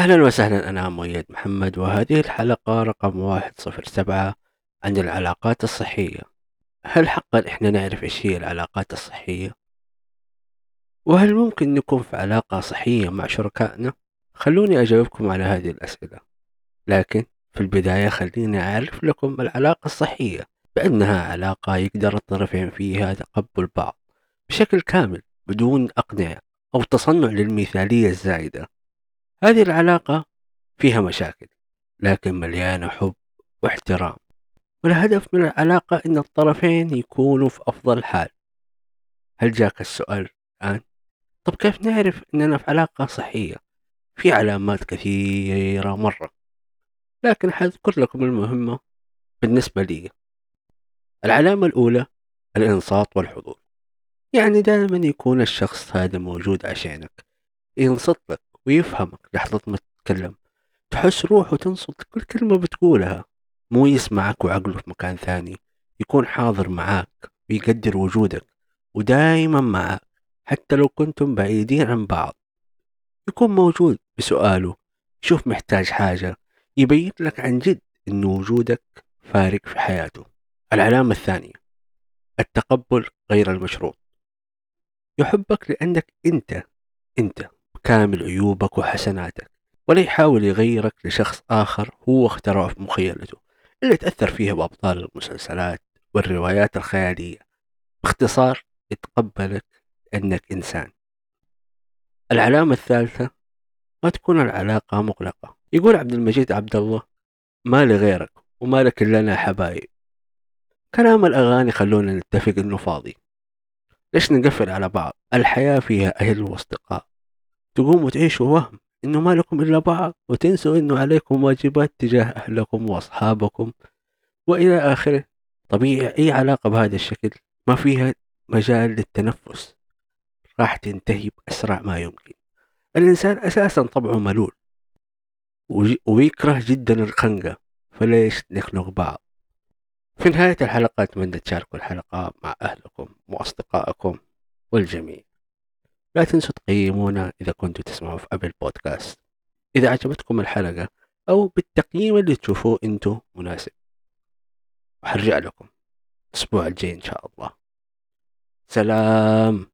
أهلا وسهلا أنا مؤيد محمد وهذه الحلقة رقم واحد صفر سبعة عن العلاقات الصحية هل حقا إحنا نعرف إيش هي العلاقات الصحية؟ وهل ممكن نكون في علاقة صحية مع شركائنا؟ خلوني أجاوبكم على هذه الأسئلة لكن في البداية خليني أعرف لكم العلاقة الصحية بأنها علاقة يقدر الطرفين فيها تقبل بعض بشكل كامل بدون أقنعة أو تصنع للمثالية الزائدة هذه العلاقة فيها مشاكل لكن مليانة حب واحترام. والهدف من العلاقة إن الطرفين يكونوا في أفضل حال. هل جاك السؤال الآن؟ طب كيف نعرف إننا في علاقة صحية؟ في علامات كثيرة مرة. لكن حذكر لكم المهمة بالنسبة لي. العلامة الأولى الإنصات والحضور. يعني دائما يكون الشخص هذا موجود عشانك. ينصت لك. ويفهمك لحظة ما تتكلم. تحس روحه تنصت كل كلمة بتقولها. مو يسمعك وعقله في مكان ثاني يكون حاضر معاك ويقدر وجودك ودايما معاك حتى لو كنتم بعيدين عن بعض. يكون موجود بسؤاله يشوف محتاج حاجة يبين لك عن جد إن وجودك فارق في حياته. العلامة الثانية التقبل غير المشروط. يحبك لأنك أنت أنت كامل عيوبك وحسناتك ولا يحاول يغيرك لشخص آخر هو اخترعه في مخيلته اللي تأثر فيها بأبطال المسلسلات والروايات الخيالية. باختصار يتقبلك أنك إنسان. العلامة الثالثة ما تكون العلاقة مغلقة يقول عبد المجيد عبد الله ما لغيرك وما لك إلا أنا حبايب. كلام الأغاني خلونا نتفق إنه فاضي. ليش نقفل على بعض؟ الحياة فيها أهل وأصدقاء. تقوموا تعيشوا وهم إنه ما لكم إلا بعض وتنسوا إنه عليكم واجبات تجاه أهلكم وأصحابكم وإلى آخره. طبيعي أي علاقة بهذا الشكل؟ ما فيها مجال للتنفس. راح تنتهي بأسرع ما يمكن. الإنسان أساسا طبعه ملول ويكره جدا الخنقة. فليش نخنق بعض؟ في نهاية الحلقة أتمنى تشاركوا الحلقة مع أهلكم وأصدقائكم والجميع. لا تنسوا تقيمونا إذا كنتوا تسمعوا في أبل بودكاست إذا عجبتكم الحلقة أو بالتقييم اللي تشوفوه أنتوا مناسب. وحرجع لكم الأسبوع الجاي إن شاء الله. سلام.